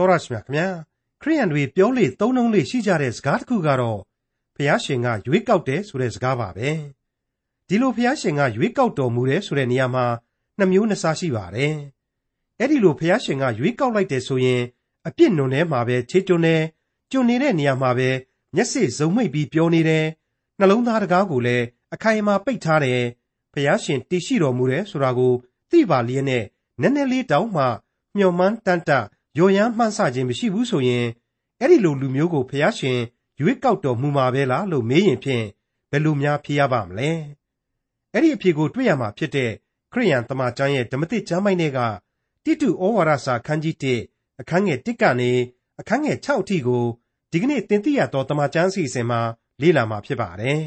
တော်ရရှိမြခင်ဗျာခရိယန်တွေပြောလေသုံးနှုံးလေရှိကြတဲ့စကားတစ်ခုကတော့ဖះရှင်ကရွေးကောက်တယ်ဆိုတဲ့စကားပါပဲဒီလိုဖះရှင်ကရွေးကောက်တော်မူတယ်ဆိုတဲ့နေရာမှာနှမျိုးနှစ်စားရှိပါတယ်အဲ့ဒီလိုဖះရှင်ကရွေးကောက်လိုက်တယ်ဆိုရင်အပြစ်နုံထဲမှာပဲခြေတွန်းနေကျွနေတဲ့နေရာမှာပဲမျက်စိစုံမိတ်ပြီးပြောနေတယ်နှလုံးသားတကားကိုလည်းအခိုင်အမာပိတ်ထားတယ်ဖះရှင်တည်ရှိတော်မူတယ်ဆိုတာကိုသိပါလျက်နဲ့နည်းနည်းလေးတောင်းမှမျော်မှန်းတန်တ ရော်ရမ်းမှန်းဆခြင်းမရှိဘူးဆိုရင်အဲ့ဒီလိုလူမျိုးကိုဖះရှင်ရွေးကောက်တော်မူမှာပဲလားလို့မေးရင်ဖြင့်ဘယ်လိုများဖြေရပါမလဲအဲ့ဒီအဖြေကိုတွေ့ရမှာဖြစ်တဲ့ခရိယန်တမန်ကျမ်းရဲ့ဓမ္မသစ်ကျမ်းပိုင်းတွေကတိတုဩဝါဒစာခန်းကြီး1အခန်းငယ်1ကနေအခန်းငယ်6အထိကိုဒီကနေ့သင်သိရသောတမန်ကျမ်းစီစဉ်မှာလေ့လာမှာဖြစ်ပါတယ်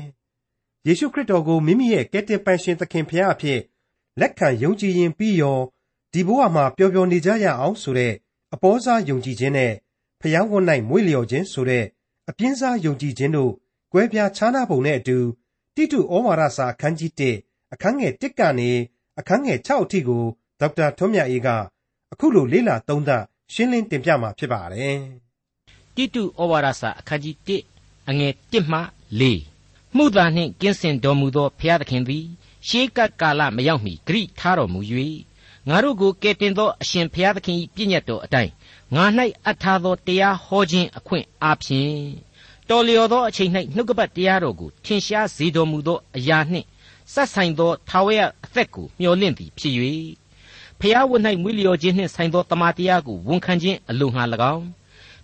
ယေရှုခရစ်တော်ကိုမိမိရဲ့ကယ်တင်ပိုင်ရှင်သခင်ဖခင်အဖြစ်လက်ခံယုံကြည်ရင်ပြီးရောဒီဘဝမှာပျော်ပျော်နေကြရအောင်ဆိုတဲ့ အပေါ်စားယုံကြည်ခြင်းနဲ့ဖျားဝတ်၌မွေ့လျော်ခြင်းဆိုတဲ့အပြင်းစားယုံကြည်ခြင်းတို့ကွဲပြားခြားနားပုံနဲ့အတူတိတုဩဝါဒစာအခန်းကြီး1အခန်းငယ်1ကနေအခန်းငယ်6အထိကိုဒေါက်တာထွန်းမြတ်အေးကအခုလိုလေ့လာသုံးသပ်ရှင်းလင်းတင်ပြมาဖြစ်ပါတယ်။တိတုဩဝါဒစာအခန်းကြီး1အငယ်1မှ4မှုသာနှင့်ကင်းစင်တော်မူသောဘုရားသခင်သည်ရှေးကပ်ကာလမရောက်မီဂရိထားတော်မူ၍ ငါတို့ကိုကယ်တင်သောအရှင်ဘုရားသခင်၏ပြည့်ညတ်တော်အတိုင်းငါ၌အပ်ထားသောတရားဟောခြင်းအခွင့်အားဖြင့်တော်လျော်သောအချိန်၌နှုတ်ကပတ်တရားတော်ကိုထင်ရှားစေတော်မူသောအရာနှင့်ဆက်ဆိုင်သောထာဝရအသက်ကိုမျှော်လင့်သည်ဖြစ်၍ဖျားဝတ်၌မွေးလျော်ခြင်းနှင့်ဆိုင်သောတမန်တရားကိုဝန်ခံခြင်းအလိုငှာ၎င်း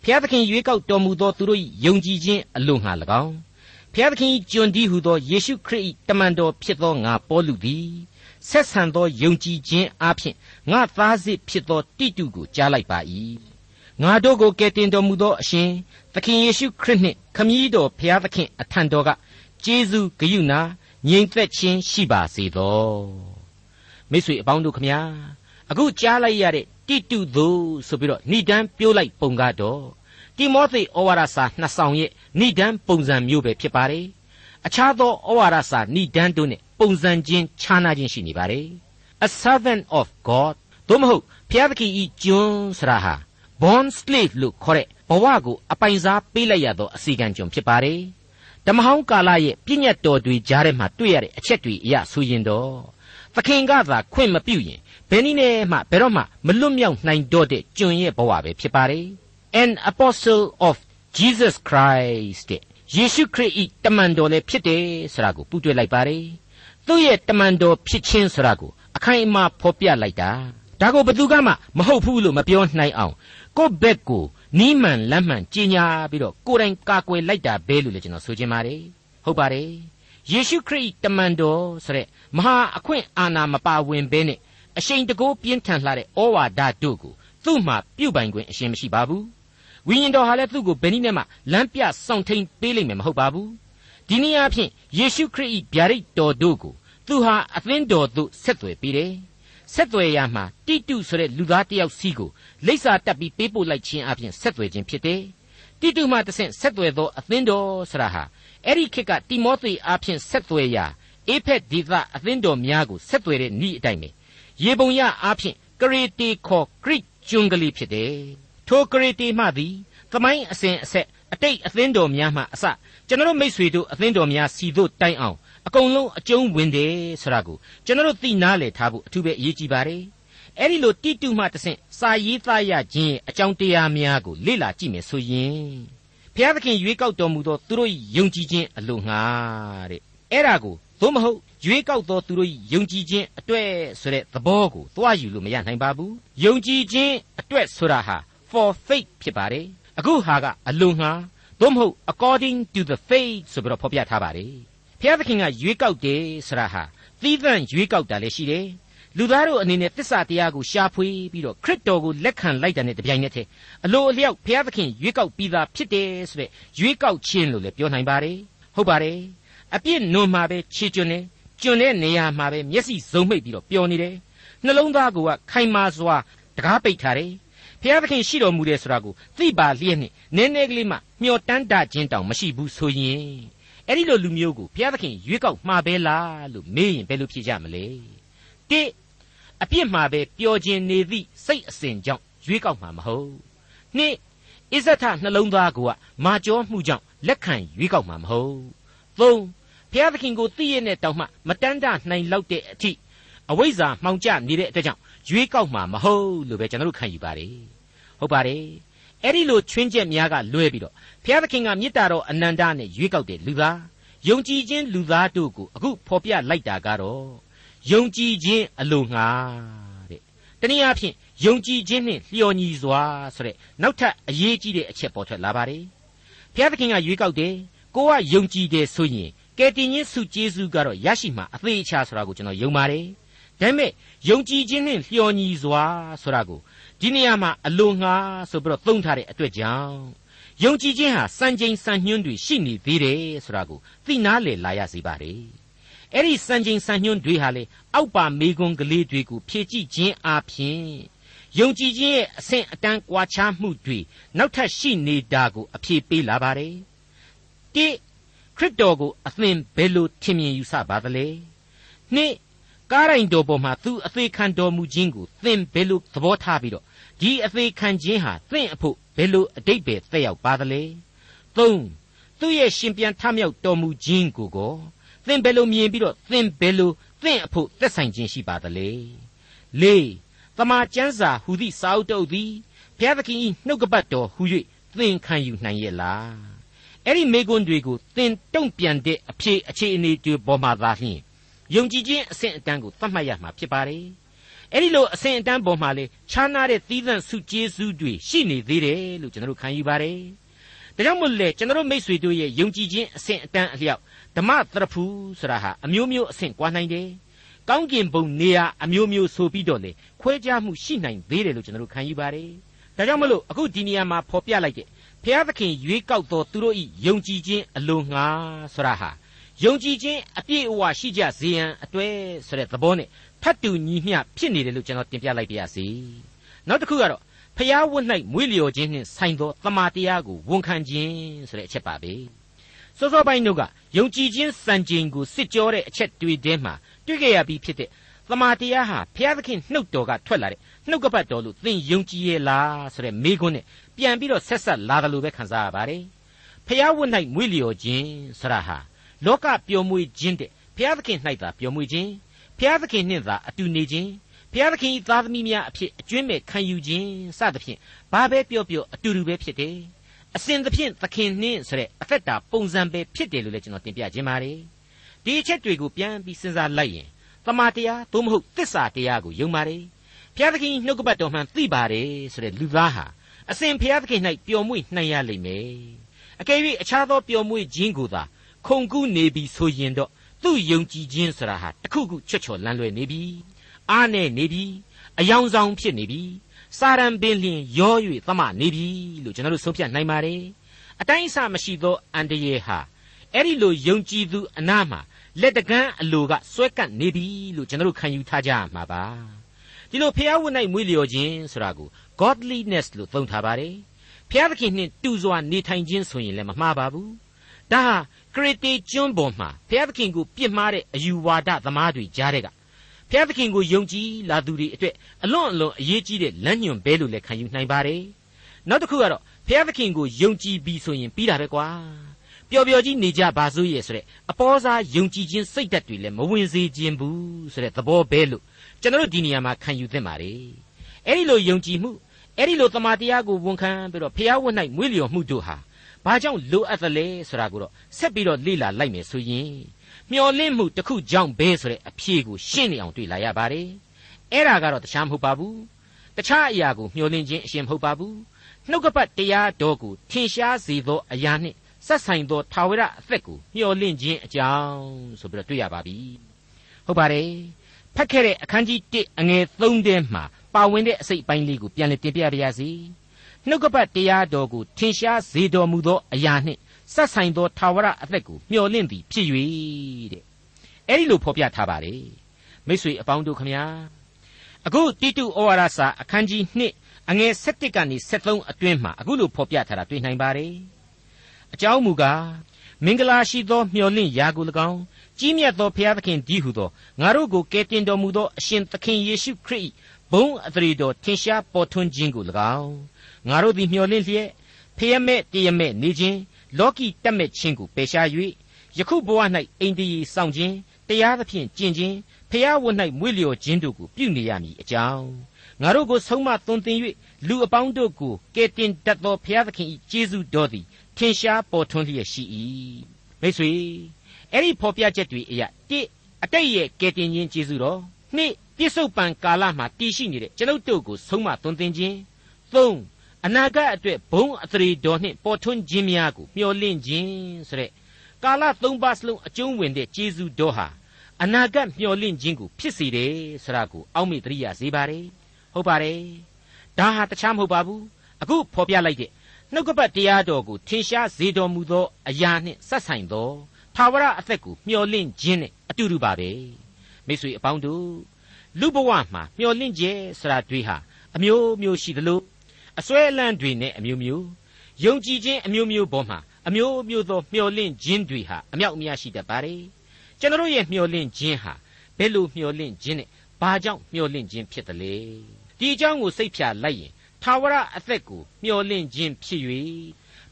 ဖျားသခင်ရွေးကောက်တော်မူသောသူတို့၏ယုံကြည်ခြင်းအလိုငှာ၎င်းဖျားသခင်၏ကျွန်ဒီဟုသောယေရှုခရစ်၏တမန်တော်ဖြစ်သောငါပေါလုသည် ဆက်ဆံသောယုံကြည်ခြင်းအပြင်ငါသားစစ်ဖြစ်သောတိတုကိုကြားလိုက်ပါ၏ငါတို့ကိုကယ်တင်တော်မူသောအရှင်သခင်ယေရှုခရစ်နှင့်ခမည်းတော်ဖျားသခင်အထံတော်ကကျေးဇူးဂရုဏာငြိမ်သက်ခြင်းရှိပါစေသောမိတ်ဆွေအပေါင်းတို့ခမညာအခုကြားလိုက်ရတဲ့တိတုသို့ဆိုပြီးတော့ဏိဒန်းပြိုးလိုက်ပုံကတော့တိမောသေဩဝါဒစာနှစ်ဆောင်ရဲ့ဏိဒန်းပုံစံမျိုးပဲဖြစ်ပါတယ်အခြားသောဩဝါဒစာဏိဒန်းတို့နဲ့ ပုံစံချင်းခြားနာခြင်းရှိနေပါတယ် a servant of god သို့မဟုတ်ဖျားသခင်ဤကျွန်းဆရာဟာ born slave လို့ခေါ်တဲ့ဘဝကိုအပိုင်စားပေးလိုက်ရသောအစီကံကျွန်ဖြစ်ပါတယ်ဓမ္မဟောင်းကာလရဲ့ပြည့်ညတ်တော်တွေကြားထဲမှာတွေ့ရတဲ့အချက်တွေအရဆိုရင်တော့သခင်ကသာခွင့်မပြုရင်ဘယ်နည်းနဲ့မှဘယ်တော့မှမလွတ်မြောက်နိုင်တော့တဲ့ကျွန်ရဲ့ဘဝပဲဖြစ်ပါတယ် an apostle of Jesus Christ တဲ့ယေရှုခရစ်ဤတမန်တော်လည်းဖြစ်တယ်ဆိုတာကိုပူးတွဲလိုက်ပါတယ် သူ့ရဲ့တမန်တော်ဖြစ်ခြင်းဆိုတာကိုအခိုင်အမာဖော်ပြလိုက်တာဒါကိုဘသူကမှမဟုတ်ဘူးလို့မပြောနိုင်အောင်ကိုယ့်ဘက်ကိုနီးမှန်လမ်းမှန်ကြီးညာပြီးတော့ကိုယ်တိုင်ကာကွယ်လိုက်တာပဲလို့လည်းကျွန်တော်ဆိုချင်ပါတယ်ဟုတ်ပါတယ်ယေရှုခရစ်တမန်တော်ဆိုတဲ့မဟာအခွင့်အာဏာမပါဝင်ဘဲနဲ့အရှိန်တကိုးပြင်းထန်လှတဲ့ဩဝါဒတို့ကိုသူ့မှာပြုတ်ပိုင်ခွင့်အရှင်မရှိပါဘူးဝိညာဉ်တော်ဟာလည်းသူ့ကိုဘယ်နည်းနဲ့မှလမ်းပြဆောင်ထိန်ပေးလိမ့်မယ်မဟုတ်ပါဘူးဒီနည်းအားဖြင့်ယေရှုခရစ်၏ဗျာဒိတ်တော်တို့ကို သူဟာအသင်းတော်သို့ဆက်သွယ်ပေးတယ်ဆက်သွယ်ရမှာတိတုဆိုတဲ့လူသားတယောက်စီကိုလိပ်စာတက်ပြီးပေးပို့လိုက်ခြင်းအပြင်ဆက်သွယ်ခြင်းဖြစ်တယ်တိတုမှတဆင့်ဆက်သွယ်သောအသင်းတော်ဆရာဟာအဲ့ဒီခေတ်ကတိမောသေအားဖြင့်ဆက်သွယ်ရာအေဖက်ဒီသအသင်းတော်များကိုဆက်သွယ်တဲ့ဤအတိုင်းပဲရေပုံရအားဖြင့်ကရေတီခေါ်ဂရိကျွန်းကလေးဖြစ်တယ်ထိုကရေတီမှသည်သမိုင်းအစဉ်အဆက်အတိတ်အသင်းတော်များမှအစကျွန်တော်မိษွေတို့အသင်းတော်များစီတို့တိုင်အောင် အကုန်လုံးအကျုံးဝင်တယ်ဆိုတာကိုကျွန်တော်သိနားလည်ထားဖို့အထူးပဲအရေးကြီးပါတယ်အဲ့ဒီလိုတိတုမှတဆင့်စာရေးသားရခြင်းအကြောင်းတရားများကိုလေ့လာကြည့်မယ်ဆိုရင်ဘုရားသခင်ရွေးကောက်တော်မူသောသူတို့၏ယုံကြည်ခြင်းအလို့ငှာတဲ့အဲ့ဒါကိုသို့မဟုတ်ရွေးကောက်သောသူတို့၏ယုံကြည်ခြင်းအတွက်ဆိုတဲ့သဘောကိုသွားယူလို့မရနိုင်ပါဘူးယုံကြည်ခြင်းအတွက်ဆိုတာဟာ for faith ဖြစ်ပါတယ်အခုဟာကအလို့ငှာသို့မဟုတ် according to the faith ဆိုပြီးတော့ဖော်ပြထားပါတယ် ဘုရားသခင်ကရွေးကောက်တယ်ဆိုတာဟာသီးသန့်ရွေးကောက်တာလည်းရှိတယ်လူသားတို့အနေနဲ့တစ္ဆာတရားကိုရှာဖွေပြီးတော့ခရစ်တော်ကိုလက်ခံလိုက်တာနဲ့တပြိုင်နက်တည်းအလိုအလျောက်ဘုရားသခင်ရွေးကောက်ပြီးသားဖြစ်တယ်ဆိုတဲ့ရွေးကောက်ခြင်းလို့လည်းပြောနိုင်ပါတယ်ဟုတ်ပါတယ်အပြစ်နုံမှာပဲခြေကျွန်းနေကျွန်းတဲ့နေရာမှာပဲမျက်စိစုံမိတ်ပြီးတော့ပျော်နေတယ်နှလုံးသားကခိုင်မာစွာတကားပိတ်ထားတယ်ဘုရားသခင်ရှိတော်မူတယ်ဆိုတာကိုသိပါလျက်နဲ့နည်းနည်းကလေးမှမျောတန်းတခြင်းတောင်မရှိဘူးဆိုရင် အဲ့ဒီလိုလူမျိုးကိုဘုရားသခင်ရွေးကောက်မှာပဲလားလို့မေးရင်ဘယ်လိုဖြေကြမလဲတိအပြစ်မှာပဲပျော်ခြင်းနေသည့်စိတ်အစဉ်ကြောင့်ရွေးကောက်မှာမဟုတ်နှစ်အစ္ဆထနှလုံးသားကိုကမာကျောမှုကြောင့်လက်ခံရွေးကောက်မှာမဟုတ်သုံးဘုရားသခင်ကိုသိရတဲ့တောင်မှမတန်းတနိုင်လောက်တဲ့အထိအဝိဇ္ဇာမှောင်ကျနေတဲ့အတွက်ကြောင့်ရွေးကောက်မှာမဟုတ်လို့ပဲကျွန်တော်တို့ခံယူပါတယ်ဟုတ်ပါတယ် အဲ့ဒီလိုချွင်းချက်များကလွဲပြီးတော့ဘုရားသခင်ကမေတ္တာတော်အနန္တနဲ့ရွေးကောက်တဲ့လူသားယုံကြည်ခြင်းလူသားတို့ကိုအခုဖော်ပြလိုက်တာကတော့ယုံကြည်ခြင်းအလိုငှာတဲ့တနည်းအားဖြင့်ယုံကြည်ခြင်းနှင့်လျော်ညီစွာဆိုတဲ့နောက်ထပ်အရေးကြီးတဲ့အချက်ပေါ်ထွက်လာပါတယ်ဘုရားသခင်ကရွေးကောက်တယ်ကိုကယုံကြည်တယ်ဆိုရင်ကယ်တင်ခြင်းစုကျေးဇူးကတော့ရရှိမှာအသေးချာဆိုတာကိုကျွန်တော်ယုံပါတယ်ဒါပေမဲ့ယုံကြည်ခြင်းနှင့်လျော်ညီစွာဆိုတာကို ဒီနေရာမှာအလိုငှာဆိုပြီးတော့သုံးထားတဲ့အတွက်ကြောင့်ယုံကြည်ခြင်းဟာစံချိန်စံညွှန်းတွေရှိနေသေးတယ်ဆိုတာကိုသိနာလေလာရစေပါ रे အဲ့ဒီစံချိန်စံညွှန်းတွေဟာလေအောက်ပါမေကွန်ကလေးတွေကိုဖြည့်ကြည့်ခြင်းအပြင်ယုံကြည်ခြင်းရဲ့အဆင့်အတန်းကွာခြားမှုတွေနောက်ထပ်ရှိနေတာကိုအဖြေပေးလာပါတယ်တိခရစ်တော်ကိုအသင်ဘယ်လိုထင်မြင်ယူဆပါသလဲနှစ်ကားရိုင်တော်ပေါ်မှာသူအသေးခံတော်မူခြင်းကိုသင်ဘယ်လိုသဘောထားပြီးတော့ ဒီအသေးခံခြင်းဟာသင်အဖို့ဘယ်လိုအတိတ်ပဲသက်ရောက်ပါသလဲသုံးသူ့ရဲ့ရှင်ပြန်ထမြောက်တော်မူခြင်းကိုကိုသင်ဘယ်လိုမြင်ပြီးတော့သင်ဘယ်လိုသင်အဖို့သက်ဆိုင်ခြင်းရှိပါသလဲလေးတမန်ကျမ်းစာဟူသည့်စာအုပ်တုပ်သည်ဘုရားသခင်၏နှုတ်ကပတ်တော်ဟူ၍သင်ခံယူနိုင်ရဲ့လားအဲ့ဒီမေကွန်းတွေကိုသင်တုံ့ပြန်တဲ့အဖြေအခြေအနေတွေပေါ်မှာသာလျှင်ယုံကြည်ခြင်းအဆင့်အတန်းကိုသတ်မှတ်ရမှာဖြစ်ပါတယ် အဲ့ဒီလိုအဆင့်အတန်းပေါ်မှာလေခြားနာတဲ့သီးသန့်စုကျေးဇူးတွေရှိနေသေးတယ်လို့ကျွန်တော်တို့ခံယူပါတယ်ဒါကြောင့်မို့လေကျွန်တော်တို့မိษွေတို့ရဲ့ယုံကြည်ခြင်းအဆင့်အတန်းအလျောက်ဓမ္မတရဖူဆိုတာဟာအမျိုးမျိုးအဆင့်ကွာနိုင်တယ်ကောင်းကင်ဘုံနေရာအမျိုးမျိုးဆိုပြီးတော့လေခွဲခြားမှုရှိနိုင်သေးတယ်လို့ကျွန်တော်တို့ခံယူပါတယ်ဒါကြောင့်မလို့အခုဒီနေရာမှာဖော်ပြလိုက်တဲ့ဖျားသခင်ရွေးကောက်တော်သူတို့ဤယုံကြည်ခြင်းအလိုငှာဆိုတာဟာယုံကြည်ခြင်းအပြည့်အဝရှိကြစေရန်အတွက်ဆိုတဲ့သဘောနဲ့ ထပ်တူညီမျှဖြစ်နေတယ်လို့ကျွန်တော်တင်ပြလိုက်ပါရစေနောက်တစ်ခုကတော့ဖျားဝတ်၌မွေးလျော်ခြင်းနှင့်ဆိုင်သောတမာတရားကိုဝန်ခံခြင်းဆိုတဲ့အချက်ပါပဲစောစောပိုင်းတို့ကယုံကြည်ခြင်းစံချိန်ကိုစစ်ကြောတဲ့အချက်တွေထဲမှာတွေ့ကြရပြီးဖြစ်တဲ့တမာတရားဟာဘုရားသခင်နှုတ်တော်ကထွက်လာတဲ့နှုတ်ကပတ်တော်လို့သင်ယုံကြည်ရဲ့လားဆိုတဲ့မေးခွန်းနဲ့ပြန်ပြီးတော့ဆက်ဆက်လာတယ်လို့ပဲခံစားရပါတယ်ဖျားဝတ်၌မွေးလျော်ခြင်းဆရာဟာလောကပျော်မွေ့ခြင်းတဲ့ဘုရားသခင်၌သာပျော်မွေ့ခြင်း ဘုရားသခင်နှင့်သာအတူနေခြင်းဘုရားသခင်၏သားသမီးများအဖြစ်အကျွင့်မဲ့ခံယူခြင်းစသဖြင့်ဘာပဲပြောပြောအတူတူပဲဖြစ်တယ်အစဉ်သဖြင့်သခင်နှင့်ဆိုတဲ့အသက်တာပုံစံပဲဖြစ်တယ်လို့လည်းကျွန်တော်တင်ပြခြင်းပါတယ်ဒီအချက်တွေကိုပြန်ပြီးစဉ်းစားလိုက်ရင်တမာတရားသို့မဟုတ်တစ္ဆာတရားကိုယုံပါတယ်ဘုရားသခင်နှုတ်ကပတ်တော်မှန်သိပါတယ်ဆိုတဲ့လူသားဟာအစဉ်ဘုရားသခင်၌ပျော်မွေ့နိုင်ရလိမ့်မယ်အကယ်၍အခြားသောပျော်မွေ့ခြင်းကိုသာခုန်ကူးနေပြီဆိုရင်တော့ သူ့ယုံကြည်ခြင်းဆိုတာဟာတခုခုချွတ်ချော်လန့်လွယ်နေပြီအားနဲ့နေပြီအယောင်ဆောင်ဖြစ်နေပြီစာရန်ပင်လျင်ရော၍သမနေပြီလို့ကျွန်တော်တို့ဆုံးဖြတ်နိုင်ပါတယ်အတိုင်းအဆမရှိသောအန်တရေဟာအဲ့ဒီလိုယုံကြည်သူအနာမှာလက်တကန်းအလိုကစွဲကပ်နေပြီလို့ကျွန်တော်တို့ခံယူထားကြရမှာပါဒီလိုဖျားဝတ်၌မွေးလျော်ခြင်းဆိုတာကို godliness လို့သုံးထားပါတယ်ဖျားသခင်နှင့်တူစွာနေထိုင်ခြင်းဆိုရင်လည်းမမှားပါဘူးဒါဟာ ခရစ်တေကျွန်းပေါ်မှာဘုရားသခင်ကိုပြစ်မှားတဲ့အယူဝါဒသမားတွေကြားတဲ့ကဘုရားသခင်ကိုယုံကြည်လာသူတွေအတွက်အလွန်အလွန်အရေးကြီးတဲ့လမ်းညွန်ဘဲလို့လည်းခံယူနိုင်ပါတယ်နောက်တစ်ခုကတော့ဘုရားသခင်ကိုယုံကြည်ပြီးဆိုရင်ပြီးတာပဲကွာပျော်ပျော်ကြီးနေကြပါစို့ရဲ့ဆိုတဲ့အပေါ်စားယုံကြည်ခြင်းစိတ်ဓာတ်တွေလည်းမဝင်စေခြင်းဘူးဆိုတဲ့သဘောပဲလို့ကျွန်တော်တို့ဒီနေရာမှာခံယူသင့်ပါတယ်အဲ့ဒီလိုယုံကြည်မှုအဲ့ဒီလိုတမန်တရားကိုဝန်ခံပြီးတော့ဖျားဝတ်၌မွေးလျော်မှုတို့ဟာ ဘာကြောင့်လိုအပ်သလဲဆိုတာကိုတော့ဆက်ပြီးတော့လေ့လာလိုက်မယ်ဆိုရင်မျော်လင့်မှုတစ်ခုကြောင့်ပဲဆိုတဲ့အဖြေကိုရှင်းနေအောင်တွေ့လာရပါတယ်အဲ့ဒါကတော့တခြားမဟုတ်ပါဘူးတခြားအရာကိုမျော်လင့်ခြင်းအရှင်မဟုတ်ပါဘူးနှုတ်ကပတ်တရားတော်ကိုထင်ရှားစေသောအရာနှင့်ဆက်ဆိုင်သောထာဝရအသက်ကိုမျှော်လင့်ခြင်းအကြောင်းဆိုပြီးတော့တွေ့ရပါပြီဟုတ်ပါတယ်ဖတ်ခဲ့တဲ့အခန်းကြီး1အငယ်3ထဲမှာပါဝင်တဲ့အစိတ်ပိုင်းလေးကိုပြန်လည်တင်ပြပါရစေ နှုတ်ကပတ်တရားတော်ကိုထင်ရှားစေတော်မူသောအရာနှင့်ဆက်ဆိုင်သောထာဝရအသက်ကိုမျှော်လင့်သည်ဖြစ်၍တဲ့အဲ့ဒီလိုဖော်ပြထားပါတယ်မိတ်ဆွေအပေါင်းတို့ခမညာအခုတိတုဩဝါဒစာအခန်းကြီး2အငယ်7ကနေ73အတွင်းမှာအခုလိုဖော်ပြထားတာတွေ့နိုင်ပါတယ်အကြောင်းမူကားမင်္ဂလာရှိသောမျှော်လင့်ရာကို၎င်းကြီးမြတ်သောဘုရားသခင်ဒီဟုသောငါတို့ကိုကယ်တင်တော်မူသောအရှင်သခင်ယေရှုခရစ်ဘုန်းအသရေတော်ထင်ရှားပေါ်ထွန်းခြင်းကို၎င်း ငါတို့သည်မျှော်လင့်လျက်ဖျက်မဲ့တရမဲ့နေခြင်းလောကီတက်မဲ့ခြင်းကိုပယ်ရှား၍ယခုဘဝ၌အိမ်တည်စောင့်ခြင်းတရားသဖြင့်ကျင့်ခြင်းဖျားဝတ်၌မွေ့လျော်ခြင်းတို့ကိုပြုနေရမည်အကြောင်းငါတို့ကိုဆုံးမသွန်သင်၍လူအပေါင်းတို့ကိုကယ်တင်တတ်သောဘုရားသခင်၏ကျေးဇူးတော်သည်ထင်ရှားပေါ်ထွန်းလျက်ရှိ၏မိတ်ဆွေအဲ့ဒီဖော်ပြချက်တွေအရာတစ်အတိတ်ရဲ့ကယ်တင်ခြင်းကျေးဇူးတော်နှစ်ပြစ္ဆုတ်ပံကာလမှာတည်ရှိနေတဲ့ကျွန်ုပ်တို့ကိုဆုံးမသွန်သင်ခြင်းသုံး အနာဂတ်အတွက်ဘုံအသရေတော်နှင့်ပေါ်ထွန်းခြင်းများကိုမျှော်လင့်ခြင်းဆိုတဲ့ကာလသုံးပါးစလုံးအကျုံးဝင်တဲ့ကျေးဇူးတော်ဟာအနာဂတ်မျှော်လင့်ခြင်းကိုဖြစ်စေတယ်ဆိုတာကိုအောက်မေ့သတိရစေပါတယ်ဟုတ်ပါတယ်ဒါဟာတခြားမဟုတ်ပါဘူးအခုဖော်ပြလိုက်တဲ့နှုတ်ကပတ်တရားတော်ကိုထင်ရှားစေတော်မူသောအရာနှင့်ဆက်ဆိုင်သောသာဝရအသက်ကိုမျှော်လင့်ခြင်းနဲ့အတူတူပါပဲမိတ်ဆွေအပေါင်းတို့လူဘဝမှာမျှော်လင့်ခြင်းဆိုတာတွေဟာအမျိုးမျိုးရှိသလို အစွဲအလန့်တွေနဲ့အမျိုးမျိုးယုံကြည်ခြင်းအမျိုးမျိုးပေါ်မှာအမျိုးမျိုးသောမျှော်လင့်ခြင်းတွေဟာအမြောက်အများရှိတတ်ပါတယ်ကျွန်တော်ရဲ့မျှော်လင့်ခြင်းဟာဘယ်လိုမျှော်လင့်ခြင်းနဲ့ဘာကြောင့်မျှော်လင့်ခြင်းဖြစ်တယ်လဲဒီအကြောင်းကိုစိတ်ဖြာလိုက်ရင်ထာဝရအသက်ကိုမျှော်လင့်ခြင်းဖြစ်၍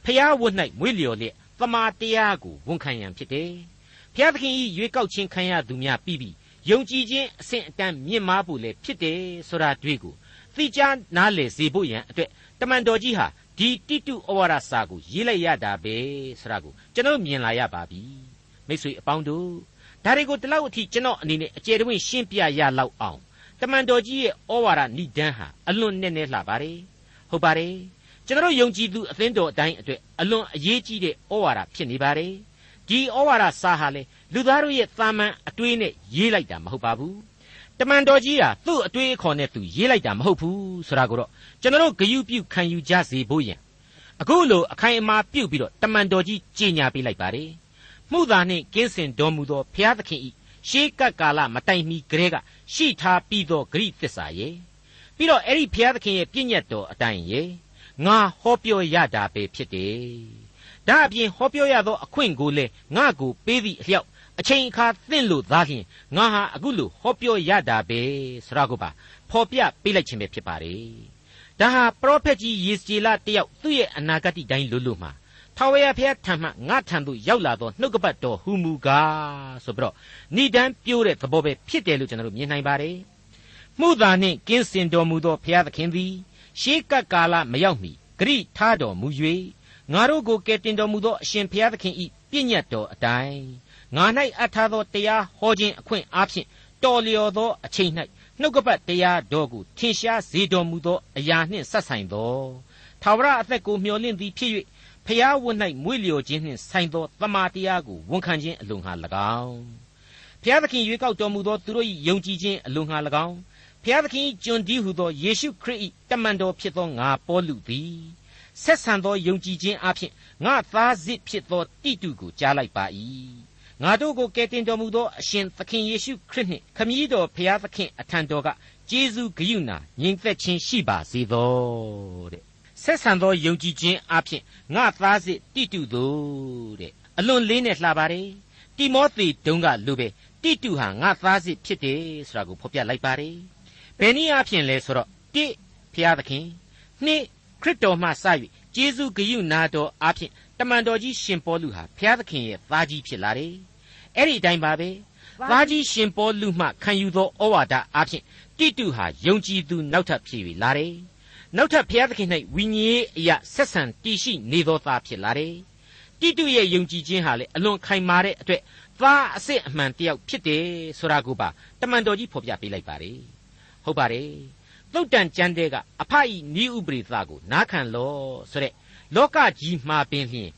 ဖျားဝတ်၌မွေ့လျော်လျက်တမာတရားကိုဝန်ခံရန်ဖြစ်တယ်ဖျားသခင်ဤရွေးကောက်ခြင်းခံရသူများပြီးပြီးယုံကြည်ခြင်းအဆင့်အတန်းမြင့်မားဖို့လည်းဖြစ်တယ်ဆိုတာတွေ့ကို သိချာနားလည်စေဖို့ရန်အတွက်တမန်တော်ကြီးဟာဒီတိတုဩဝါဒစာကိုရေးလိုက်ရတာပဲဆိုတာကိုကျွန်တော်မြင်လာရပါပြီမိတ်ဆွေအပေါင်းတို့ဒါတွေကိုဒီလောက်အထိကျွန်တော်အနေနဲ့အကျယ်တဝင့်ရှင်းပြရလောက်အောင်တမန်တော်ကြီးရဲ့ဩဝါဒဏ္ဍန်ဟာအလွန်နဲ့နဲ့လှပါတယ်ဟုတ်ပါတယ်ကျွန်တော်ယုံကြည်သူအသင်းတော်အတိုင်းအတွက်အလွန်အရေးကြီးတဲ့ဩဝါဒဖြစ်နေပါတယ်ဒီဩဝါဒစာဟာလေလူသားတို့ရဲ့သာမန်အတွေးနဲ့ရေးလိုက်တာမဟုတ်ပါဘူး တမန်တော်ကြီးဟာသူ့အတွေးအခေါ်နဲ့သူရေးလိုက်တာမဟုတ်ဘူးဆိုတာကိုတော့ကျွန်တော်ဂယုပြုခံယူကြစေဖို့ယံအခုလိုအခိုင်အမာပြုတ်ပြီးတော့တမန်တော်ကြီးကြီးညာပေးလိုက်ပါတယ်မှုသာနှင့်ကင်းစင်တော်မူသောဘုရားသခင်ဤရှေးကပ်ကာလမတိုင်မီကလေးကရှိထားပြီးသောဂရိသစ္စာရဲ့ပြီးတော့အဲ့ဒီဘုရားသခင်ရဲ့ပြည့်ညတ်တော်အတိုင်းရဲ့ငါဟောပြောရတာပဲဖြစ်တယ်ဒါအပြင်ဟောပြောရသောအခွင့်ကိုလည်းငါကိုပေးသည့်အလျောက် အချိန်အခါသင့်လို့သားလျင်ငါဟာအခုလိုဟောပြောရတာပဲဆိုရကိုပါဖော်ပြပေးလိုက်ခြင်းပဲဖြစ်ပါတယ်ဒါဟာပရောဖက်ကြီးယေစီလတယောက်သူ့ရဲ့အနာဂတ်တိုင်းလွတ်လို့မှာထာဝရဘုရားထံမှငါထံသို့ရောက်လာသောနှုတ်ကပတ်တော်ဟူမူကားဆိုပြီးတော့ဏိဒန်းပြိုးတဲ့သဘောပဲဖြစ်တယ်လို့ကျွန်တော်တို့မြင်နိုင်ပါတယ်မှုသာနှင့်ကင်းစင်တော်မူသောဘုရားသခင်သည်ရှေးကပ်ကာလမရောက်မီဂရိထားတော်မူ၍ငါတို့ကိုကယ်တင်တော်မူသောအရှင်ဘုရားသခင်ဤပြည့်ညတ်တော်အတိုင်း ငါ၌အပ်ထားသောတရားဟောခြင်းအခွင့်အားဖြင့်တော်လျော်သောအချိန်၌နှုတ်ကပတ်တရားတော်ကိုထင်ရှားစေတော်မူသောအရာနှင့်ဆက်ဆိုင်သောထာဝရအသက်ကိုမျှော်လင့်သည်ဖြစ်၍ဖျားဝတ်၌မွေ့လျော်ခြင်းနှင့်ဆိုင်သောတမာတရားကိုဝန်ခံခြင်းအလိုငှာ၎င်းဖျားသခင်ရွေးကောက်တော်မူသောသူတို့၏ယုံကြည်ခြင်းအလိုငှာ၎င်းဖျားသခင်၏ကျွန်ဒီဟုသောယေရှုခရစ်၏တမန်တော်ဖြစ်သောငါပေါလုသည်ဆက်ဆံသောယုံကြည်ခြင်းအဖြစ်ငါသားစစ်ဖြစ်သောတိတုကိုကြားလိုက်ပါ၏ ငါတို့ကိုကယ်တင်တော်မူသောအရှင်သခင်ယေရှုခရစ်နှင့်ခမည်းတော်ဖျားသခင်အထံတော်ကကျေးဇူးဂရုဏာညီသက်ခြင်းရှိပါစေသောတဲ့ဆက်ဆံသောယုံကြည်ခြင်းအဖြစ်ငါသားစစ်တိတုသို့တဲ့အလွန်လေးနဲ့လှပါတယ်တိမောသေတုံးကလူပဲတိတုဟာငါသားစစ်ဖြစ်တယ်ဆိုတာကိုဖော်ပြလိုက်ပါတယ်ဘယ်နည်းအားဖြင့်လဲဆိုတော့တိဖျားသခင်နှစ်ခရစ်တော်မှစ၍ကျေးဇူးဂရုနာတော်အဖြစ် တမန်တော်ကြီးရှင်ပေါလုဟာဖျားသခင်ရဲ့သားကြီးဖြစ်လာတယ်အဲ့ဒီအတိုင်းပါပဲသားကြီးရှင်ပေါလုမှခံယူသောဩဝါဒအဖြစ်တိတုဟာယုံကြည်သူနောက်ထပ်ဖြစ်၍လာတယ်နောက်ထပ်ဘုရားသခင်၌ဝိညာဉ်ရေးအရာဆက်ဆံတည်ရှိနေသောသားဖြစ်လာတယ်။တိတုရဲ့ယုံကြည်ခြင်းဟာလေအလွန်ခိုင်မာတဲ့အတွက်သားအစစ်အမှန်တယောက်ဖြစ်တယ်ဆိုတာကိုပါတမန်တော်ကြီးဖော်ပြပေးလိုက်ပါတယ်။ဟုတ်ပါတယ်။သုတ်တန်ကျမ်းတဲ့ကအဖအီနီးဥပရိသကိုနားခံလောဆိုတဲ့ လောကကြီးမှာပင်ဖြင့်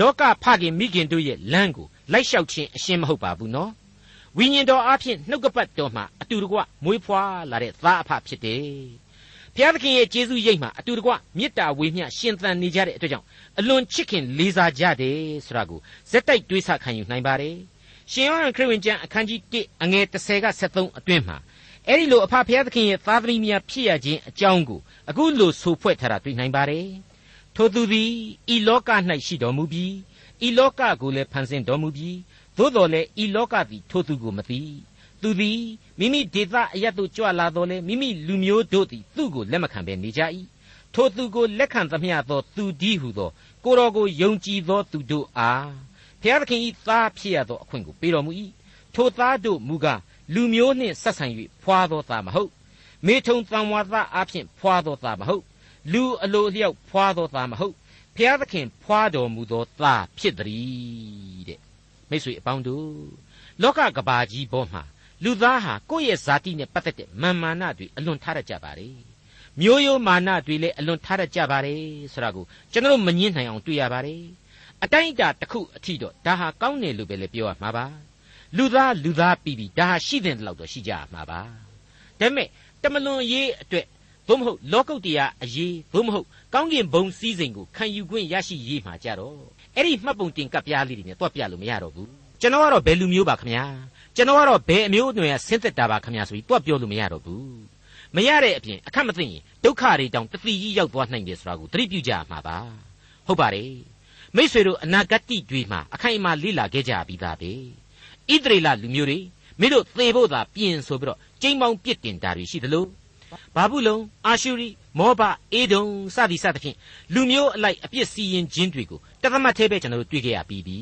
လောကဖခင်မိခင်တို့ရဲ့လမ်းကိုလိုက်လျှောက်ခြင်းအရှင်းမဟုတ်ပါဘူးနော်။ဝိညာဉ်တော်အဖြစ်နှုတ်ကပတ်တော်မှာအတူတကွမွေးဖွားလာတဲ့သားအဖဖြစ်တယ်ဘုရားသခင်ရဲ့ကျေးဇူးရိပ်မှာအတူတကွမေတ္တာဝေမျှရှင်သန်နေကြတဲ့အတွက်ကြောင့်အလွန်ချစ်ခင်လေးစားကြတယ်ဆိုတာကိုဇက်တိုက်တွေးဆခံယူနိုင်ပါတယ်ရှင်ယောဟန်ခရစ်ဝင်ကျမ်းအခန်းကြီး1အငယ်30က73အတွင်းမှာအဲ့ဒီလိုအဖဖျားသခင်ရဲ့သားသမီးများဖြစ်ရခြင်းအကြောင်းကိုအခုလိုဆိုဖွဲ့ထားတာတွေ့နိုင်ပါတယ် ထိုသူသည်ဤလောက၌ရှိတော်မူပြီးဤလောကကိုလည်းဖန်ဆင်းတော်မူပြီးသို့တော်လည်းဤလောကသည်ထိုသူကိုမသိသူသည်မိမိဒေသအရတ်သို့ကြွလာတော်လဲမိမိလူမျိုးတို့သည်သူ့ကိုလက်မခံဘဲနေကြ၏ထိုသူကိုလက်ခံသမျှသောသူဒီဟုသောကိုတော်ကိုယုံကြည်သောသူတို့အားဘုရားသခင်၏သားဖြစ်ရသောအခွင့်ကိုပေးတော်မူ၏ထိုသားတို့မူကားလူမျိုးနှင့်ဆက်ဆံ၍ဖွာသောသားမဟုတ်မေထုံတန်ဝါသားအဖြစ်ဖွာသောသားမဟုတ် လူအလိုလျောက်ဖွာသောသားမဟုတ်ဘုရားသခင်ဖွာတော်မူသောသားဖြစ်သည်တဲ့မိတ်ဆွေအပေါင်းတို့လောကကဘာကြီးပေါ်မှာလူသားဟာကိုယ့်ရဲ့ဇာတိနဲ့ပတ်သက်တဲ့မာမာနတွေအလွန်ထားရကြပါလေမျိုးရိုးမာနတွေလည်းအလွန်ထားရကြပါတယ်ဆိုတာကိုကျွန်တော်မငင်းနိုင်အောင်တွေ့ရပါတယ်အတိုင်းအတာတစ်ခုအထိတော့ဒါဟာကောင်းတယ်လို့ပဲလေပြောရမှာပါလူသားလူသားပြီးပြီဒါဟာရှိတဲ့လောက်တော့ရှိကြမှာပါဒါပေမဲ့တမလွန်ရေးအတွက် သို့မဟုတ်လောကုတ္တရာအရေးသို့မဟုတ်ကောင်းကင်ဘုံစည်းစိမ်ကိုခံယူခွင့်ရရှိရေးမှာကြတော့အဲ့ဒီမှတ်ပုံတင်ကပ်ပြားလေးတွေနဲ့တွက်ပြလို့မရတော့ဘူးကျွန်တော်ကတော့ဘယ်လူမျိုးပါခင်ဗျာကျွန်တော်ကတော့ဘယ်အမျိုးအနွယ်ဆင်းသက်တာပါခင်ဗျာဆိုပြီးတွက်ပြောလို့မရတော့ဘူးမရတဲ့အပြင်အခက်မသိရင်ဒုက္ခတွေတောင်တတိကြီးရောက်သွားနိုင်တယ်ဆိုတာကိုသတိပြုကြမှာပါဟုတ်ပါတယ်မိษွေတို့အနာဂတ်တွေမှာအခိုင်အမာလေ့လာခဲ့ကြပြီးသားပဲဣသရေလလူမျိုးတွေမင်းတို့သေဖို့သာပြင်ဆိုပြီးတော့ကျိမ်းပေါင်းပြစ်တင်တာတွေရှိသလို ဘာဘူးလုံအာရှုရိမောဘအေဒုံစသည်စသဖြင့်လူမျိုးအလိုက်အပြစ်စီရင်ခြင်းတွေကိုတသမတ်သေးပဲကျွန်တော်တို့တွေ့ခဲ့ရပြီးပြီ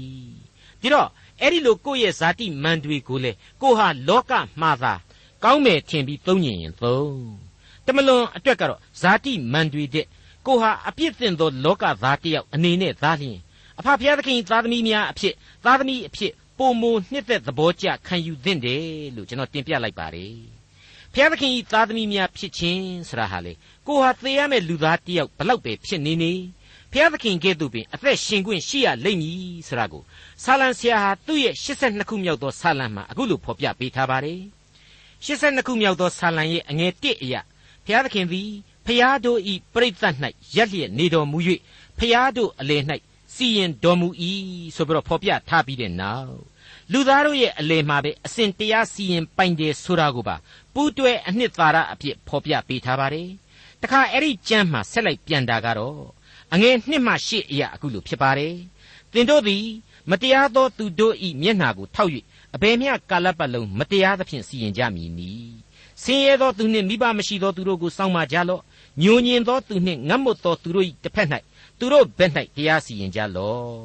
ပြီးတော့အဲ့ဒီလိုကိုယ့်ရဲ့ဇာတိမန်တွေကိုလေကိုဟာလောကမှားသာကောင်းမယ်ထင်ပြီးသုံးညင်ရင်သုံးတမလွန်အတွက်ကတော့ဇာတိမန်တွေတဲ့ကိုဟာအပြစ်တင်သောလောကသားတယောက်အနေနဲ့သားလျင်အဖဖျားသခင်သားသမီးများအဖြစ်သားသမီးအဖြစ်ပုံမနှစ်သက်သဘောကျခံယူသင့်တယ်လို့ကျွန်တော်တင်ပြလိုက်ပါတယ် ဖျားသခင်ဤသားသမီးများဖြစ်ခြင်းဆရာဟာလေကိုဟာသေရမယ့်လူသားတယောက်ဘလောက်ပဲဖြစ်နေနေဖျားသခင်ကဲ့သို့ပင်အသက်ရှင်ခွင့်ရှိရလိမ့်မည်ဆရာကိုဆာလံဆရာဟာသူ့ရဲ့82ခုမြောက်သောဆာလံမှာအခုလိုဖော်ပြပေးထားပါတယ်82ခုမြောက်သောဆာလံရဲ့အငယ်1အရာဖျားသခင်သည်ဖျားတို့ဤပြိဿတ်၌ရက်လျက်နေတော်မူ၍ဖျားတို့အလယ်၌စီရင်တော်မူ၏ဆိုပြီးတော့ဖော်ပြထားပြီးတဲ့နောက် လူသားတို့ရဲ့အလယ်မှာပဲအစဉ်တရားစီရင်ပိုင်တယ်ဆိုတာကိုပါပူးတွဲအနှစ်သာရအဖြစ်ဖော်ပြပေးထားပါတယ်တခါအဲ့ဒီကျမ်းမှာဆက်လိုက်ပြန်တာကတော့အငယ်နှစ်မှရှစ်အရာအခုလိုဖြစ်ပါတယ်သင်တို့သည်မတရားသောသူတို့ဤမျက်နှာကိုထောက်၍အဘယ်မျှကာလပတ်လုံးမတရားသဖြင့်စီရင်ကြမည်နီဆင်းရဲသောသူနှင့်မိဘမရှိသောသူတို့ကိုစောင့်မကြလော့ညိုညင်သောသူနှင့်ငတ်မွတ်သောသူတို့၏တစ်ဖက်၌သူတို့ဘက်၌တရားစီရင်ကြလော့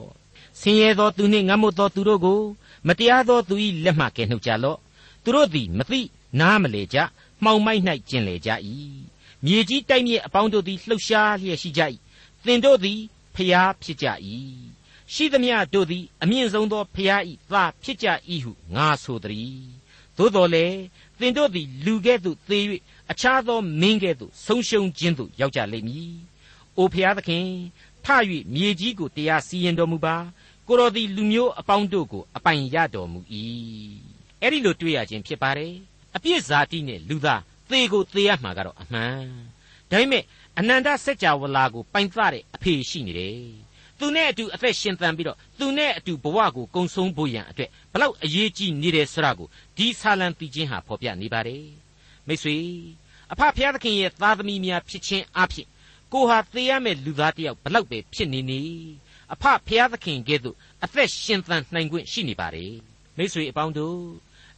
ဆင်းရဲသောသူနှင့်ငတ်မွတ်သောသူတို့ကို မတရားသောသူ၏လက်မှကယ်နှုတ်ကြလော့သူတို့သည်မသိနားမလေကြမှောင်မိုက်၌ကျင်လေကြ၏မြေကြီးတိုက်မြေအပေါင်းတို့သည်လှုပ်ရှားလျက်ရှိကြ၏သင်တို့သည်ဖျားဖြစ်ကြ၏ရှိသမျှတို့သည်အမြင့်ဆုံးသောဖျား၏သားဖြစ်ကြ၏ဟုငါဆိုသည်သို့တော်လေသင်တို့သည်လူကဲ့သို့သေ၍အခြားသောမင်းကဲ့သို့ဆုံးရှုံးခြင်းသို့ရောက်ကြလိမ့်မည်။အိုဖျားသခင်ထ၍မြေကြီးကိုတရားစီရင်တော်မူပါ ကိုတော်သည်လူမျိုးအပေါင်းတို့ကိုအပိုင်ရတော်မူ၏အဲ့ဒီလိုတွေ့ရခြင်းဖြစ်ပါတယ်အပြစ်ဇာတိနဲ့လူသားသေကိုသေရမှာကတော့အမှန်ဒါပေမဲ့အနန္တစัจ java လာကိုပိုင်သတဲ့အဖေရှိနေတယ်သူနဲ့အတူအသက်ရှင်သန်ပြီးတော့သူနဲ့အတူဘဝကိုကုံဆုံးဖို့ရန်အတွက်ဘလောက်အရေးကြီးနေတယ်ဆိုတာကိုဒီဆာလံတီချင်းဟာဖော်ပြနေပါတယ်မိတ်ဆွေအဖဖျားသခင်ရဲ့သားသမီးများဖြစ်ခြင်းအဖြစ်ကိုဟာသေရမယ့်လူသားတယောက်ဘလောက်ပဲဖြစ်နေနေ အဖဖျားသခင်ကဲ့သို့အသက်ရှင်သန်နိုင်ခွင့်ရှိနေပါတယ်မိတ်ဆွေအပေါင်းတို့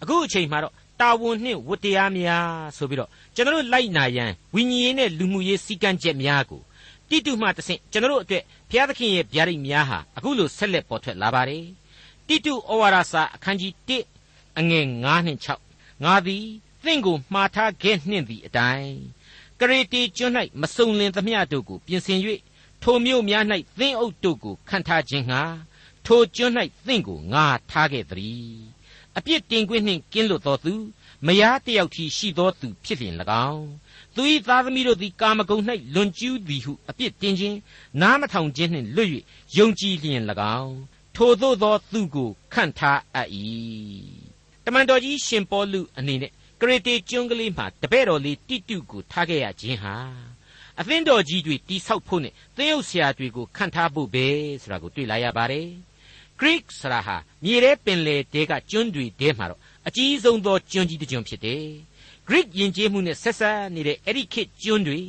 အခုအချိန်မှာတော့တာဝန်နှင့်ဝတ္တရားများဆိုပြီးတော့ကျွန်တော်တို့လိုက်နာရန်ဝိညာဉ်ရေးနဲ့လူမှုရေးစည်းကမ်းချက်များကိုတိတုမှတဆင့်ကျွန်တော်တို့အတွက်ဘုရားသခင်ရဲ့ဗျာဒိတ်များဟာအခုလိုဆက်လက်ပေါ်ထွက်လာပါတယ်တိတုဩဝါဒစာအခန်းကြီး1အငယ်9နှင့်6ငါသည်သင်ကိုမှားထားခဲ့နှင့်သည့်အတိုင်းကရေတီကျွန်း၌မစုံလင်သမျှတို့ကိုပြင်ဆင်၍ ထိုမြို့များ၌သင်းအုပ်တို့ကိုခံထားခြင်းငှာထိုကျွန်း၌သင်ကိုငါထားခဲ့သည်အပြစ်တင်ခွင့်နှင့်ကင်းလွတ်သောသူမယားတယောက်ထီရှိသောသူဖြစ်လျင်၎င်းသူ၏သားသမီးတို့သည်ကာမဂုဏ်၌လွန်ကျူးသည်ဟုအပြစ်တင်ခြင်းနားမထောင်ခြင်းနှင့်လွတ်၍ယုံကြည်လျင်၎င်းထိုသို့သောသူကိုခန့်ထားအပ်၏တမန်တော်ကြီးရှင်ပေါလုအနေနဲ့ကရေတေကျွန်းကလေးမှာတပည့်တော်လေးတိတုကိုထားခဲ့ရခြင်းဟာ အသင်းတော်ကြီးတွေတိဆောက်ဖို့နဲ့သင်းအုပ်ဆရာတွေကိုခန့်ထားဖို့ပဲဆိုတာကိုတွေ့လာရပါတယ်။ Greek ဆိုတာဟာမြေထဲပင်လယ်တဲကကျွန်းတွေတဲမှာတော့အကြီးဆုံးသောကျွန်းကြီးတစ်ကျွန်းဖြစ်တယ်။ Greek ယဉ်ကျေးမှုနဲ့ဆက်ဆက်နေတဲ့အဲ့ဒီခေတ်ကျွန်းတွေ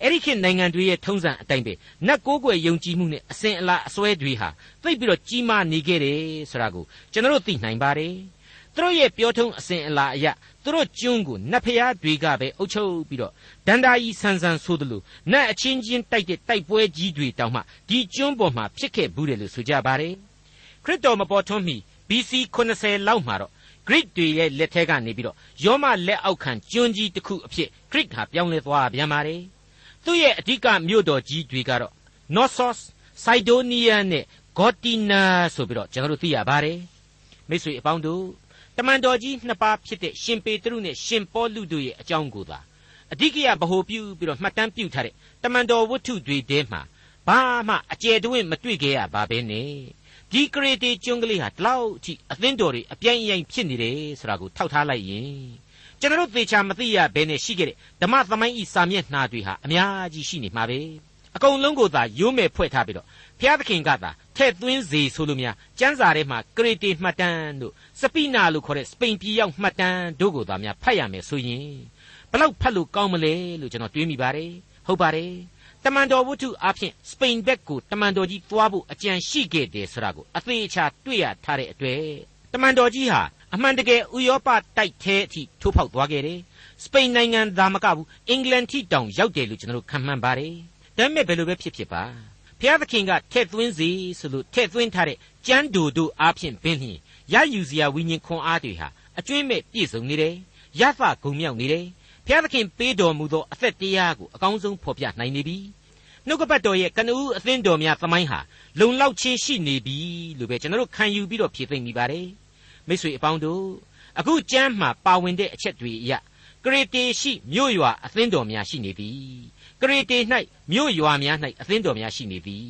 အဲ့ဒီခေတ်နိုင်ငံတွေရဲ့ထုံးစံအတိုင်းပဲနတ်ကိုးကွယ်ယုံကြည်မှုနဲ့အစဉ်အလာအစွဲတွေဟာသိပ်ပြီးတော့ကြီးမားနေခဲ့တယ်ဆိုတာကိုကျွန်တော်တို့သိနိုင်ပါတယ်။ သူတို့ရဲ့ပြောထုံးအစဉ်အလာအရသူတို့ကျွန်းကိုနတ်ဖျားတွေကပဲအုပ်ချုပ်ပြီးတော့ဒန္တာကြီးဆန်းဆန်းဆိုသလိုနတ်အချင်းချင်းတိုက်တဲ့တိုက်ပွဲကြီးတွေတောင်မှဒီကျွန်းပေါ်မှာဖြစ်ခဲ့ဘူးတယ်လို့ဆိုကြပါတယ်ခရစ်တော်မပေါ်ထွန်းမီ BC 80လောက်မှာတော့ Greek တွေရဲ့လက်ထက်ကနေပြီးတော့ယောမလက်အောက်ခံကျွန်းကြီးတစ်ခုအဖြစ် Greek ဟာပြောင်းလဲသွားပြန်ပါတယ်သူ့ရဲ့အဓိကမြို့တော်ကြီးတွေကတော့ Knossos, Sidonia နဲ့ Gortyna ဆိုပြီးတော့ကျွန်တော်တို့သိရပါတယ်မိတ်ဆွေအပေါင်းတို့ တမန်တော်ကြီးနှစ်ပါးဖြစ်တဲ့ရှင်ပေတရုနဲ့ရှင်ပေါလုတို့ရဲ့အကြောင်းကိုသာအဓိကရဗဟိုပြုပြီးတော့မှတ်တမ်းပြုထားတဲ့တမန်တော်ဝတ္ထုတွေထဲမှာဘာမှအကျယ်တွင်မတွေ့ခဲ့ရပါဘဲနဲ့ဒီကရေတေကျွန်းကလေးဟာဒီလောက်အထိအသင်းတော်တွေအပြိုင်အယိုင်ဖြစ်နေတယ်ဆိုတာကိုထောက်ထားလိုက်ရင်ကျွန်တော်တို့သေချာမသိရဘဲနဲ့ရှိခဲ့တဲ့ဓမ္မသမိုင်းဤစာမျက်နှာတွေဟာအများကြီးရှိနေမှာပဲအကုန်လုံးကိုသာရိုးမဲ့ဖွဲ့ထားပြီးတော့ ဘုရားသခင်ကသာထဲ့သွင်းစေဆိုလို့များကျမ်းစာထဲမှာကရေတေမှတ်တမ်းတို့စပိနာလို့ခေါ်တဲ့စပိန်ပြည်ရောက်မှတ်တမ်းတို့ကိုသာများဖတ်ရမယ်ဆိုရင်ဘလောက်ဖတ်လို့ကောင်းမလဲလို့ကျွန်တော်တွေးမိပါတယ်ဟုတ်ပါတယ်တမန်တော်ဝတ္ထုအဖြစ်စပိန်ဘက်ကိုတမန်တော်ကြီးသွားဖို့အကြံရှိခဲ့တယ်ဆိုတာကိုအသေးချာတွေ့ရထားတဲ့အတွက်တမန်တော်ကြီးဟာအမှန်တကယ်ဥရောပတိုက်သေးအထိထိုးဖောက်သွားခဲ့တယ်စပိန်နိုင်ငံသာမကဘူးအင်္ဂလန်ထိတောင်ရောက်တယ်လို့ကျွန်တော်တို့ခံမှန်းပါတယ်ဒါပေမဲ့ဘယ်လိုပဲဖြစ်ဖြစ်ပါ ဘုရားသခင်ကထည့်သွင်းစေဆိုလို့ထည့်သွင်းထားတဲ့ကျမ်းတူတို့အားဖြင့်ပင်လျင်ရယူစရာဝိညာဉ်ခွန်အားတွေဟာအကျွင့်မဲ့ပြည့်စုံနေတယ်ရသဂုံမြောက်နေတယ်ဘုရားသခင်ပေးတော်မူသောအသက်တရားကိုအကောင်းဆုံးဖော်ပြနိုင်နေပြီနှုတ်ကပတ်တော်ရဲ့ကနဦးအသင်းတော်များသမိုင်းဟာလုံလောက်ချင်းရှိနေပြီလို့ပဲကျွန်တော်တို့ခံယူပြီးတော့ဖြေသိမ့်မိပါတယ်မိတ်ဆွေအပေါင်းတို့အခုကျမ်းမှာပါဝင်တဲ့အချက်တွေအရကရေတေရှိမြို့ရွာအသင်းတော်များရှိနေသ ည်ကရေတေ၌မြို့ရွာများ၌အသင်းတော်များရှိနေသည်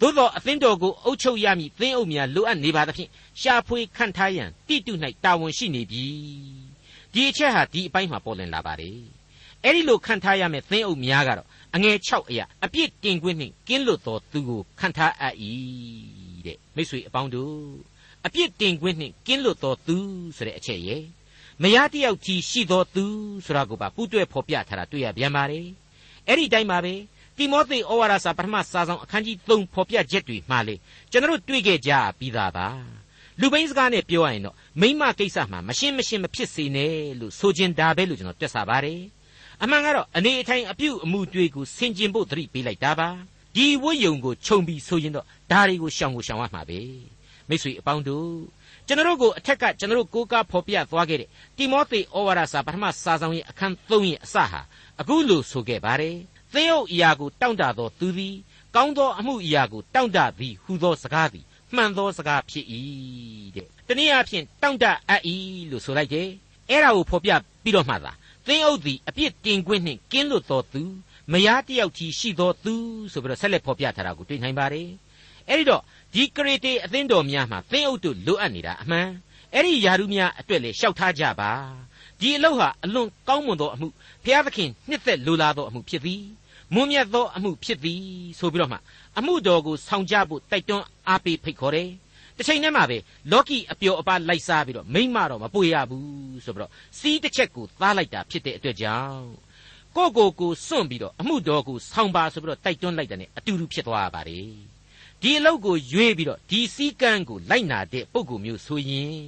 သို့သောအသင်းတော်ကိုအုပ်ချုပ်ရမည်သင်းအုပ်များလိုအပ်နေပါသဖြင့်ရှာဖွေခန့်ထားရန်တိတု၌တာဝန်ရှိနေပြီဒီအချက်ဟာဒီအပိုင်းမှာပေါ်လည်လာပါတယ်အဲ့ဒီလိုခန့်ထားရမယ်သင်းအုပ်များကတော့အငယ်6အရာအပြစ်တင်ခွင့်နှင့်ကင်းလွတ်သောသူကိုခန့်ထားအပ်၏တဲ့မိတ်ဆွေအပေါင်းတို့အပြစ်တင်ခွင့်နှင့်ကင်းလွတ်သောသူဆိုတဲ့အချက်ရဲ့မယားတယောက်ကြီးရှိသောသူဆိုတာကိုပါပူးတွဲဖော်ပြထားတာတွေ့ရပြန်ပါတယ် အဲ့ဒီတိုင်းပါပဲတိမောသေဩဝါဒစာပထမစာဆောင်အခန်းကြီး3ဖော်ပြချက်တွေမှာလေကျွန်တော်တို့တွေ့ခဲ့ကြပြီးသားပါလူပိန်းစကားနဲ့ပြောရရင်တော့မိမကိစ္စမှာမရှင်းမရှင်းမဖြစ်စေနဲ့လို့ဆိုခြင်းဒါပဲလို့ကျွန်တော်တွက်ဆပါတယ်အမှန်ကတော့အနေအထိုင်အပြုအမူတွေကိုဆင်ကျင်ဖို့သတိပေးလိုက်တာပါဒီဝိယုံကိုခြုံပြီးဆိုရင်တော့ဒါတွေကိုရှောင်ကိုရှောင်ရမှာပဲမိတ်ဆွေအပေါင်းတို့ ကျွန်တော်တို့ကိုအထက်ကကျွန်တော်တို့ကိုးကားဖော်ပြသွားခဲ့တဲ့တိမောသေဩဝါဒစာပထမစာဆောင်ရဲ့အခန်း3ရဲ့အစဟာအခုလို့ဆိုခဲ့ပါတယ်သင်းအုပ်အရာကိုတောင့်တသောသူသည်ကောင်းသောအမှုအရာကိုတောင့်တသည်ဟူသောစကားသည်မှန်သောစကားဖြစ်၏တဲ့တနည်းအားဖြင့်တောင့်တအပ်၏လို့ဆိုလိုက်တယ်အဲ့ဒါကိုဖော်ပြပြီးတော့မှသာသင်းအုပ်သည်အပြစ်တင်ခွင့်နှင့်ကင်းလွတ်သောသူမယားတယောက်ကြီးရှိသောသူဆိုပြီးတော့ဆက်လက်ဖော်ပြထားတာကိုတွေ့နိုင်ပါတယ် အဲ့ဒီတော့ဒီကရေတေအသင်းတော်များမှာသင်းအုပ်တို့လိုအပ်နေတာအမှန်အဲ့ဒီယာရုများအတွက်လေလျှောက်ထားကြပါဒီအလုပ်ဟာအလွန်ကောင်းမွန်သောအမှုဖျားသခင်နှစ်သက်လိုလားသောအမှုဖြစ်သည်မွန်းမြတ်သောအမှုဖြစ်သည်ဆိုပြီးတော့မှအမှုတော်ကိုဆောင်ကြဖို့တိုက်တွန်းအားပေးဖိတ်ခေါ်တယ်တစ်ချိန်တည်းမှာပဲလောကီအပျော်အပါလိုက်စားပြီးတော့မိမ့်မတော့မပွေရဘူးဆိုပြီးတော့စီးတစ်ချက်ကိုသားလိုက်တာဖြစ်တဲ့အတွက်ကြောင့်ကိုကိုကိုစွန့်ပြီးတော့အမှုတော်ကိုဆောင်ပါဆိုပြီးတော့တိုက်တွန်းလိုက်တဲ့ ਨੇ အတူတူဖြစ်သွားပါတယ် ဒီအလုပ်ကိုရွေးပြီးတော့ဒီစည်းကမ်းကိုလိုက်နာတဲ့ပုံကိုမျိုးဆိုရင်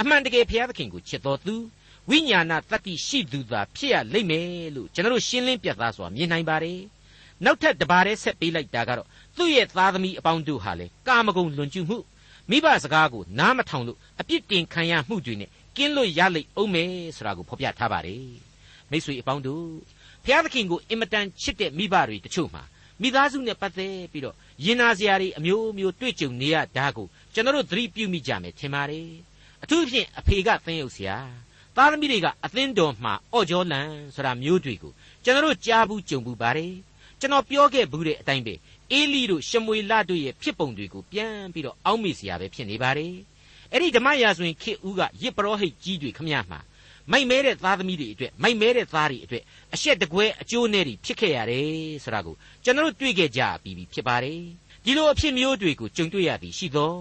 အမှန်တကယ်ဘုရားသခင်ကိုချစ်တော်သူဝိညာဏတတ္တိရှိသူသာဖြစ်ရလိမ့်မယ်လို့ကျွန်တော်တို့ရှင်းလင်းပြသစွာမြင်နိုင်ပါတယ်နောက်ထပ်တပါးတည်းဆက်ပေးလိုက်တာကတော့သူ့ရဲ့သားသမီးအပေါင်းတို့ဟာလေကာမဂုဏ်လွန်ကျူးမှုမိဘစကားကိုနားမထောင်လို့အပြစ်တင်ခံရမှုတွေနဲ့ကင်းလွတ်ရလိမ့်အောင်မယ်ဆိုတာကိုဖော်ပြထားပါတယ်မိတ်ဆွေအပေါင်းတို့ဘုရားသခင်ကိုအင်မတန်ချစ်တဲ့မိဘတွေတချို့မှာ မိသားစုနဲ့ပတ်သက်ပြီးတော့ရင်နာစရာတွေအမျိုးမျိုးတွေ့ကြုံနေရတာကိုကျွန်တော်တို့သတိပြုမိကြမယ်ထင်ပါတယ်အထူးဖြင့်အဖေကသင်ရုပ်စရာသားသမီးတွေကအသင်းတော်မှာအော့ကြောလန်ဆိုတာမျိုးတွေကိုကျွန်တော်တို့ကြားဘူးကြုံဘူးပါတယ်ကျွန်တော်ပြောခဲ့ဘူးတဲ့အတိုင်းပဲအေလီတို့ရှမွေလတို့ရဲ့ဖြစ်ပုံတွေကိုပြန်ပြီးတော့အောက်မေ့စရာပဲဖြစ်နေပါတယ်အဲ့ဒီဓမ္မရာဇဝင်ခေဦးကရစ်ပရောဟိတ်ကြီးတွေခမရမှာ မိုက်မဲတဲ့သားသမီးတွေအတွက်မိုက်မဲတဲ့သားတွေအတွက်အရှက်တကွဲအကျိုးနဲ့တွေဖြစ်ခဲ့ရတယ်ဆိုတာကိုကျွန်တော်တို့တွေ့ခဲ့ကြပြီးပြီဖြစ်ပါတယ်ဒီလိုအဖြစ်မျိုးတွေကိုကြုံတွေ့ရသည်ရှိသော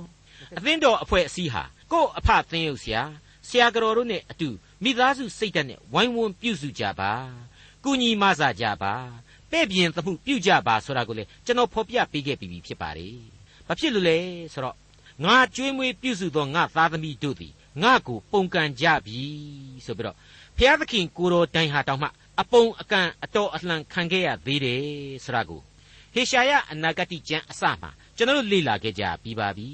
အသင်းတော်အဖွဲ့အစည်းဟာကို့အဖသင်းရုပ်ဆရာဆရာကတော်တို့နဲ့အတူမိသားစုစိတ်ဓာတ်နဲ့ဝိုင်းဝန်းပြုစုကြပါကုညီမဆကြပါပဲ့ပြင်သမှုပြုကြပါဆိုတာကိုလေကျွန်တော်ဖော်ပြပေးခဲ့ပြီးဖြစ်ပါတယ်ဘာဖြစ်လို့လဲဆိုတော့ငါကြွေးမွေးပြုစုသောငါသားသမီးတို့သည် ငါ့ကိုပုန်ကန်ကြပြီဆိုပြီးတော့ဖျားသခင်ကိုတော်တိုင်ဟာတောင်မှအပုံအကန်အတော်အလှန်ခံခဲ့ရသေးတယ်ဆိုတာကိုဟေရှာယအနာဂတိကျမ်းအစမှာကျွန်တော်တို့လေ့လာခဲ့ကြပြီးပါပြီ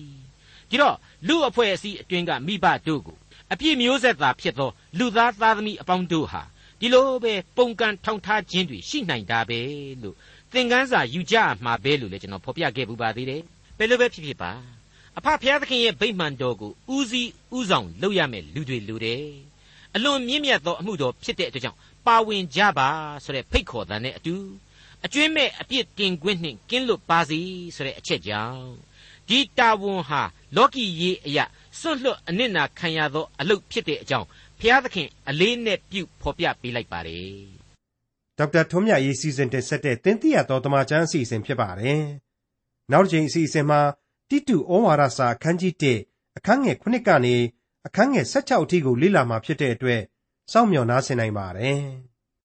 ဒီတော့လူအဖွဲ့အစည်းအတွင်းကမိဘတို့ကိုအပြည့်မျိုးဆက်သာဖြစ်သောလူသားသားသမီးအပေါင်းတို့ဟာဒီလိုပဲပုံကန်ထောင်ထားခြင်းတွေရှိနိုင်တာပဲလို့သင်ခန်းစာယူကြမှာပဲလို့လည်းကျွန်တော်ဖော်ပြခဲ့ပူပါသေးတယ်ဘယ်လိုပဲဖြစ်ဖြစ်ပါ အဖဖျားသခင်ရဲ့ဗိမှန်တော်ကိုဦးစီးဦးဆောင်လုပ်ရမယ်လူတွေလူတယ်အလွန်မြင့်မြတ်သောအမှုတော်ဖြစ်တဲ့အတွက်ကြောင့်ပါဝင်ကြပါဆိုတဲ့ဖိတ်ခေါ်တဲ့နဲ့အတူအကျွင်းမဲ့အပြစ်တင်ခွင့်နှင့်ကင်းလွတ်ပါစေဆိုတဲ့အချက်ကြောင့်ဒီတာဝန်ဟာလောကီရေးအရာစွန့်လွတ်အနစ်နာခံရသောအလုပ်ဖြစ်တဲ့အကြောင်းဖျားသခင်အလေးနဲ့ပြုဖော်ပြပေးလိုက်ပါတယ်ဒေါက်တာထွန်းမြတ်ရေးစီစဉ်တင်ဆက်တဲ့တင်ပြတော်တမချန်းအစီအစဉ်ဖြစ်ပါတယ်နောက်တစ်ချိန်အစီအစဉ်မှာ တိတုဩဝါဒစာအခန်းကြီး1အခန်းငယ်9ကနေအခန်းငယ်16အထိကိုလေ့လာမှာဖြစ်တဲ့အတွက်စောင့်မျှော်နားဆင်နိုင်ပါတယ်။